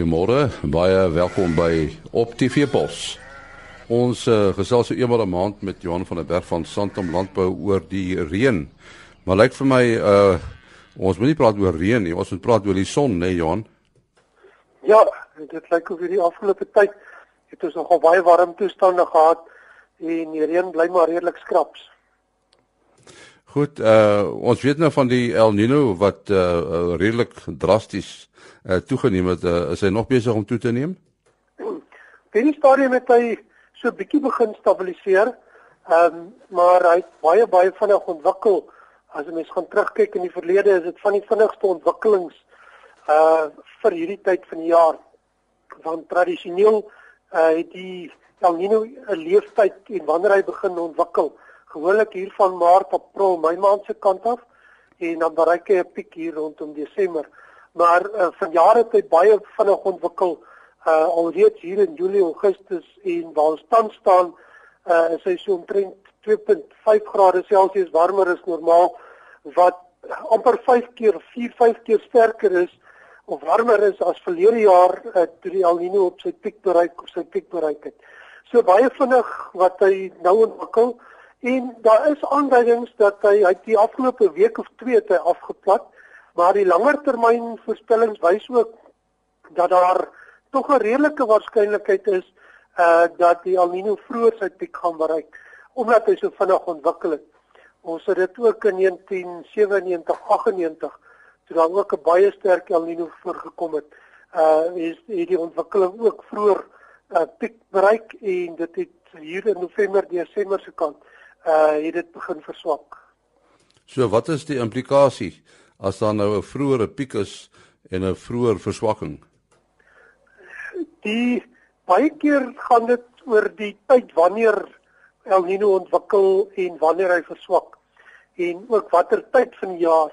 Goeiemôre, baie welkom by Op TV Pos. Ons uh, gesels so eenmal 'n maand met Johan van der Berg van Santam Landbou oor die reën. Maar lyk vir my uh ons moet nie praat oor reën nie, ons moet praat oor die son, né, nee, Johan? Ja, dit lyk of hierdie afgelope tyd het ons nogal baie warm toestande gehad en die reën bly maar redelik skraps. Goed, uh ons weet nou van die El Nino wat uh redelik drasties uh toegeneem het. Uh, is hy nog besig om toe te neem? By die stadium het hy so 'n bietjie begin stabiliseer. Ehm um, maar hy het baie baie vinnig ontwikkel. As jy mens gaan terugkyk in die verlede is dit van die vinnigste ontwikkelings uh vir hierdie tyd van die jaar. Want tradisioneel uh het die El Nino 'n leeftyd en wanneer hy begin ontwikkel gewoonlik hier van Maart, April, Mei maand se kant af en dan bereik hy 'n piek hier rondom Desember. Maar uh, van jare het hy baie vinnig ontwikkel. Uh alreeds hier in Julie, Augustus en waar ons tans staan, uh is hy so omtrent 2.5 grade Celsius warmer as normaal wat amper 5 keer, 4, 5 keer sterker is of warmer is as verlede jaar uh, toe die El Niño op sy piek bereik of sy piek bereik het. So baie vinnig wat hy nou ontwikkel. En daar is aanduidings dat hy uit die afgelope week of twee het hy afgeplat, maar die langer termyn voorspellings wys ook dat daar tog 'n redelike waarskynlikheid is uh dat die El Niño vroeër sy piek gaan bereik omdat hy so vinnig ontwikkel het. Ons het dit ook in 1997, 98 toe daar ook 'n baie sterk El Niño voorgekom het. Uh is het die ontwikkeling ook vroeër uh piek bereik en dit het hier in November, Desember se kant uh het dit begin verswak. So wat is die implikasie as daar nou 'n vroeëre piek is en 'n vroeër verswakking? Die baie keer gaan dit oor die tyd wanneer El Niño ontwikkel en wanneer hy verswak en ook watter tyd van die jaar.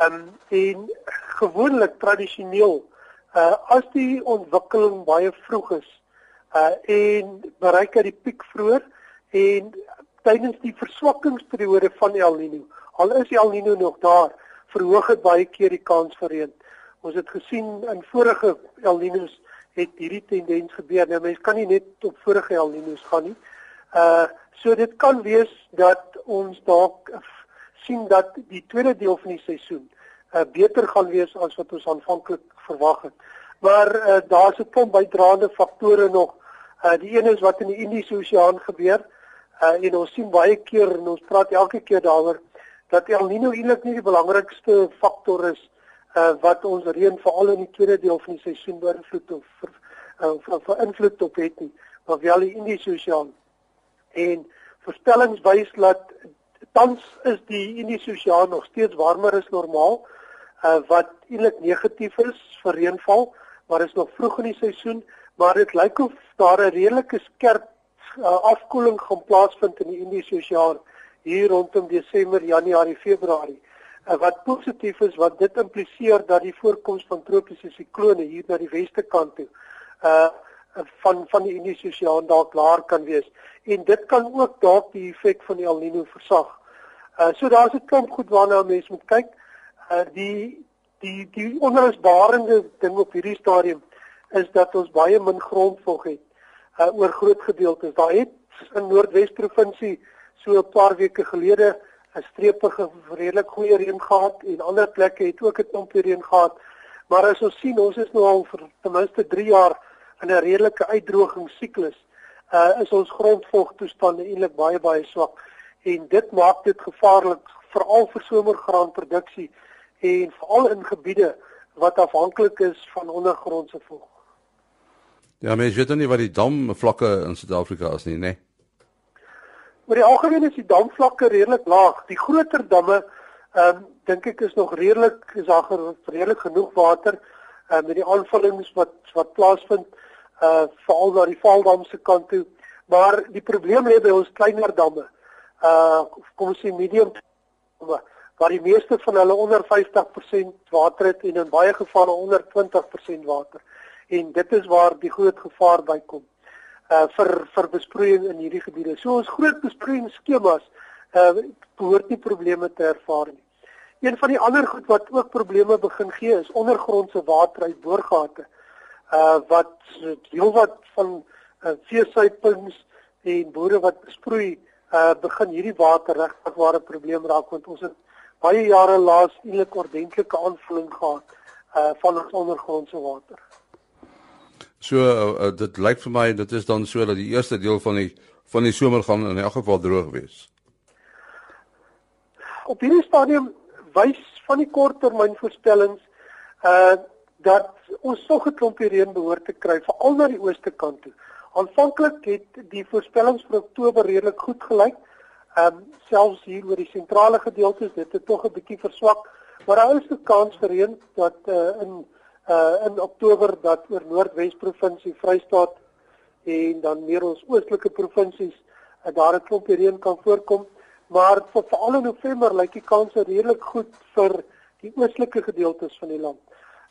Um en gewoonlik tradisioneel uh as die ontwikkeling baie vroeg is uh en bereik hy die piek vroeër en tydens die verswakkingsperiode van El Niño. Al is El Niño nog daar, verhoog dit baie keer die kans vir reën. Ons het gesien in vorige El Niños het hierdie tendens gebeur. Nou mense kan nie net op vorige El Niños gaan nie. Uh so dit kan wees dat ons dalk sien dat die tweede deel van die seisoen uh beter gaan wees as wat ons aanvanklik verwag het. Maar uh daar's 'n klomp bydraende faktore nog. Uh die een is wat in die Indiese Oseaan gebeur. Uh, en ons sien baie keer en ons praat elke keer daaroor dat El Niño eintlik nie die belangrikste faktor is uh, wat ons reën veral in die tweede deel van die seisoen beïnvloed of vir uh, vir, vir invloed op het nie, maar wel die Indiese Oseaan. En voorspellings wys dat tans is die Indiese Oseaan nog steeds warmer as normaal, uh, wat eintlik negatief is vir reënval, maar is nog vroeg in die seisoen, maar dit lyk of daar 'n redelike skerp uh, afkoeling gaan plaasvind in die Indiese Oseaan hier rondom Desember, Januarie, Februarie. Uh, wat positief is wat dit impliseer dat die voorkoms van tropiese siklone hier na die weste kant toe uh van van die Indiese Oseaan dalk laer kan wees en dit kan ook dalk die effek van die El Niño versag. Uh so daar's 'n klomp goed waarna mense moet kyk. Uh die die die onrusbarende ding op hierdie stadium is dat ons baie min grondvog het uh, oor groot gedeeltes. Daar het in Noordwes provinsie so 'n paar weke gelede 'n streepige redelik goeie reën gehad en ander plekke het ook 'n klompie reën gehad. Maar as ons sien, ons is nou al vir ten minste 3 jaar in 'n redelike uitdrogingssiklus. Uh is ons grondvogtoestande eintlik baie baie swak en dit maak dit gevaarlik veral vir somergraanproduksie en veral in gebiede wat afhanklik is van ondergrondse vog. Ja, mens weet nie wat die damvlakke in Suid-Afrika is nie, né? Nee. Maar die algemeen is die damvlakke redelik laag. Die groter damme, ehm um, dink ek is nog redelik is daar redelik genoeg water uh, met die aanvullings wat wat plaasvind uh veral na die Vaaldam se kant toe. Maar die probleem lê by ons kleiner damme. Uh kom ons sê medium waar die meeste van hulle onder 50% water het en in baie gevalle onder 20% water en dit is waar die groot gevaar by kom uh vir vir besproeiing in hierdie gebiede. So ons groot besproeiingsskemas uh behoort nie probleme te ervaar nie. Een van die ander goed wat ook probleme begin gee is ondergrondse water uit boorgate. uh wat heelwat van uh, veesuipings en boere wat besproei uh begin hierdie water regtig ware probleem raak want ons het baie jare laas eintlik ordentlike aanvulling gehad uh van ons ondergrondse water. So uh, dit lyk vir my dit is dan so dat die eerste deel van die van die somer gaan in elk geval droog wees. Op hierdie stadium wys van die korttermynvoorspellings uh dat ons nog 'n klompie reën behoort te kry veral na die ooste kant toe. Aanvanklik het die voorspellings vir Oktober redelik goed gelyk. Ehm um, selfs hier oor die sentrale gedeeltes dit het tog 'n bietjie verswak, maar daar is 'n kans vir reën dat uh, in uh in Oktober dat oor Noordwes provinsie, Vrystaat en dan meer ons oostelike provinsies uh, daar 'n klompie reën kan voorkom, maar vir veral in November lyk die kanse redelik goed vir die oostelike gedeeltes van die land.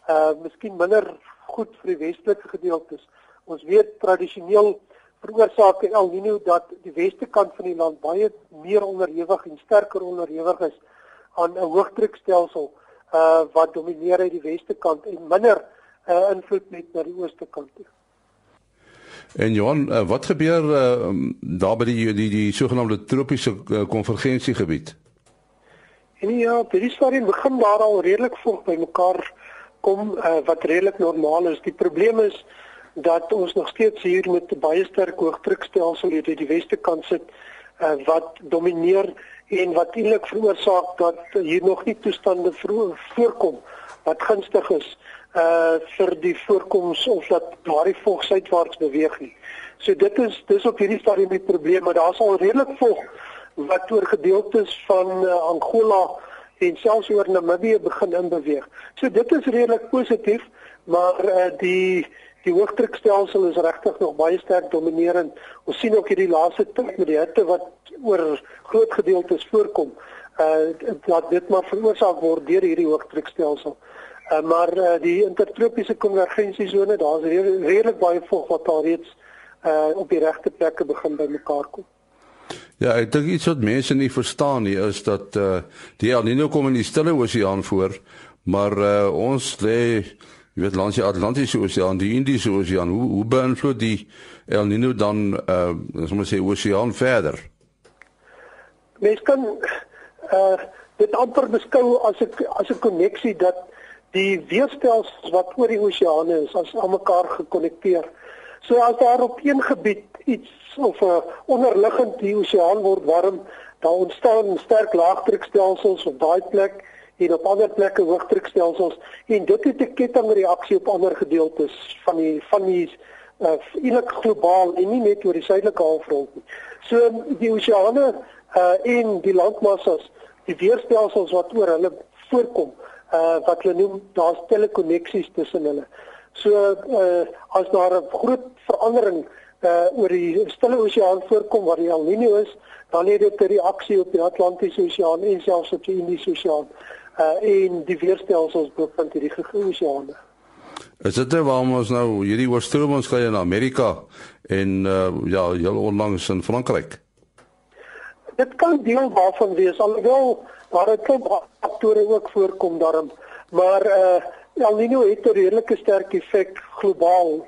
Uh miskien minder goed vir die westelike gedeeltes. Ons weet tradisioneel veroorsaak El Niño dat die weste kant van die land baie meer onderhewig en sterker onderhewig is aan 'n hoëdrukstelsel uh wat domineer uit die weste kant en minder uh invloed met na die ooste kant toe. En Johan, uh, wat gebeur uh, daar by die die die sogenaamde tropiese uh, konvergensiegebied? En ja, die storie begin daar al redelik vroeg by mekaar kom uh, wat redelik normaal is. Die probleem is dat ons nog steeds hier met 'n baie sterk hoëdrukstelsel hier uit die weste kant sit uh, wat domineer en wat eintlik veroorsaak dat hier nog nie toestande voorkom wat gunstig is uh vir die voorkoms of dat daardie vog suidwaarts beweeg nie. So dit is dis op hierdie stadium die probleem, maar daar's al redelik vog wat oor gedeeltes van uh, Angola en selfs oor Namibië begin inbeweeg. So dit is redelik positief, maar uh die die hoëdrukstelsel is regtig nog baie sterk dominerend. Ons sien ook hierdie laaste tyd met die hitte wat oor groot gedeeltes voorkom, uh dat dit maar veroorsaak word deur hierdie hoëdrukstelsel. Uh, maar uh, die intertropiese konvergensiesone, daar's redelik baie vog wat daar reeds uh op die regte plekke begin bymekaar kom. Ja, ek dink iets wat mense nie verstaan nie is dat uh die El Niño kom in die Stille Oseaan voor, maar uh ons lê jy weet langs die Atlantiese Oseaan, die Indiese Oseaan, hoe hoe beïnvloed die El Niño dan uh ons moet sê oseaan verder? Mens kan uh dit amper beskou as 'n as 'n koneksie dat die weerstelsels wat oor die oseane is, as aan mekaar gekonnekteer. So as daar op een gebied iets of 'n uh, onderliggend die oseaan word warm, dan ontstaan sterk laagdrukstelsels op daai plek en op ander plekke hoëdrukstelsels en dit het 'n kettingreaksie op ander gedeeltes van die van die uh eintlik globaal en nie net oor die suidelike halfrond nie. So die oseane uh en die landmassas, die weerstelsels wat oor hulle voorkom, uh wat hulle noem daar's telekoneksies tussen hulle. So uh as daar 'n groot verandering uh oor die Stille Oseaan voorkom waar die El Niño is, dan het dit 'n reaksie op die Atlantiese Oseaan en selfs op die Indiese Oseaan uh en die weerstelsels bevind hierdie geoseane. Is dit nou waarom ons nou hierdie oorstroom ons kry in Amerika en uh ja, heel onlangs in Frankryk? Dit kan deel daarvan wees alhoewel daar 'n klomp faktore ook voorkom daarom, maar uh El Niño het 'n redelike sterk effek globaal.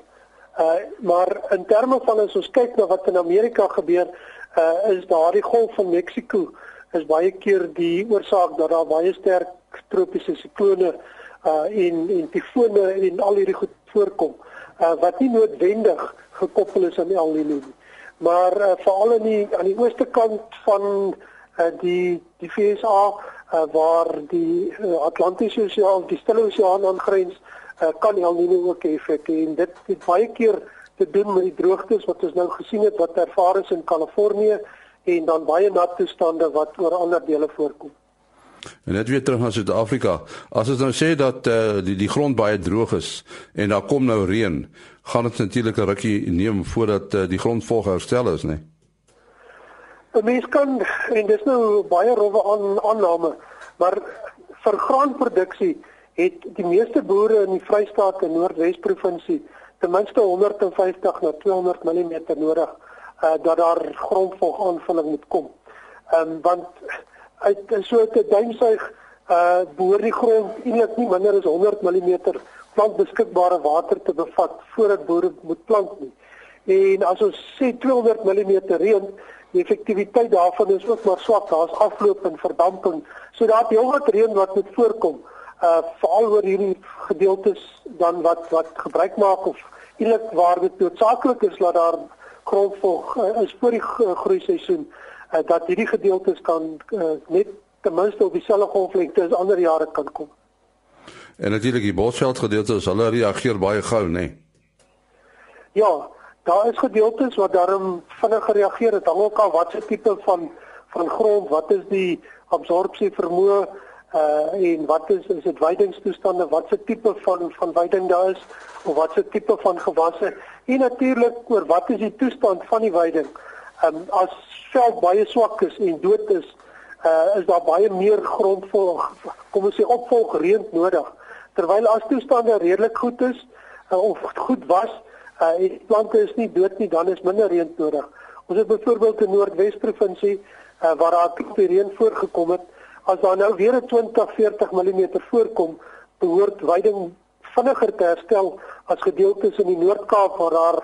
Uh maar in terme van as ons kyk na wat in Amerika gebeur, uh is daardie golf van Mexiko is baie keer die oorsaak dat daar baie sterk tropiese siklone uh en en tifone en al hierdie goed voorkom uh wat nie noodwendig gekoppel is aan El Niño nie. Maar uh, veral in die aan die ooste kant van uh die die VSA uh waar die uh, Atlantiese Oseaan, die Stille Oseaan aangrens, uh kan El Niño ook effek hê en dit het baie keer te doen met die droogtes wat ons nou gesien het wat ervaar is in Kalifornië en dan baie nat toestande wat oor ander dele voorkom. En net weer terug na Suid-Afrika. As ons nou sê dat uh, die die grond baie droog is en daar kom nou reën, gaan dit natuurlik 'n rukkie neem voordat uh, die grond volg herstel is, né? Nee? Mens kan en dis nou baie rowwe aan aanname, maar vir graanproduksie het die meeste boere in die Vrystaat en Noordwes provinsie ten minste 150 na 200 mm nodig uh, dat daar grondvog aanvulling moet kom. Ehm um, want uit so 'n duimsuig uh behoort die grond eintlik nie minder as 100 mm plant beskikbare water te bevat voordat boere moet plant nie. En as ons sê 200 mm reën, die effektiwiteit daarvan is ook maar swak. Daar's afloop en verdamping. So daar't heelwat reën wat moet voorkom. Uh veral oor hierdie gedeeltes dan wat wat gebruik maak of eintlik waar dit noodsaaklik is dat daar grondvog uh, is vir die groei seisoen uh, dat hierdie gedeeltes kan uh, net ten minste op dieselfde golflengte as ander jare kan kom. En natuurlik die bosveld gedeeltes, hulle reageer baie gou, nê. Nee. Ja, daar is gedeeltes wat daarom vinnig reageer. Dit hang ook af wat se tipe van van grond, wat is die absorpsie vermoë uh en wat is is dit weidingstoestande, wat se tipe van van weiding daar is of wat se tipe van gewasse en natuurlik oor wat is die toestand van die weiding. Um as veld baie swak is en dood is, uh is daar baie meer grondvolg kom ons sê opvolg reën nodig. Terwyl as toestande redelik goed is uh, of goed was uh die plante is nie dood nie dan is minder reën nodig. Ons het byvoorbeeld in Noordwes provinsie uh, waar daar klop reën voorgekom het as daar nou weer 'n 20 40 mm voorkom behoort weiding vinniger te herstel as gedeeltes in die Noord-Kaap waar daar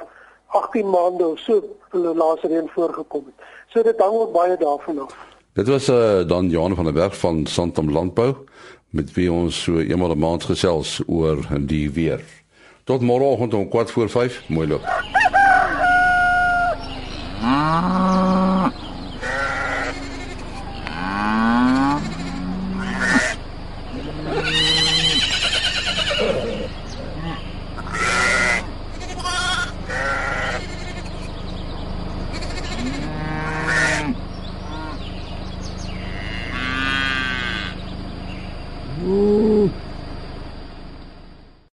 18 maande of so laas reën voorgekom het. So dit hang ook baie daarvan af. Dit was uh, dan Johan van der Berg van Santam Landbou met wie ons so eenmal 'n maand gesels oor die weer. Tot môreoggend om 4 voor 5. Mooi loop.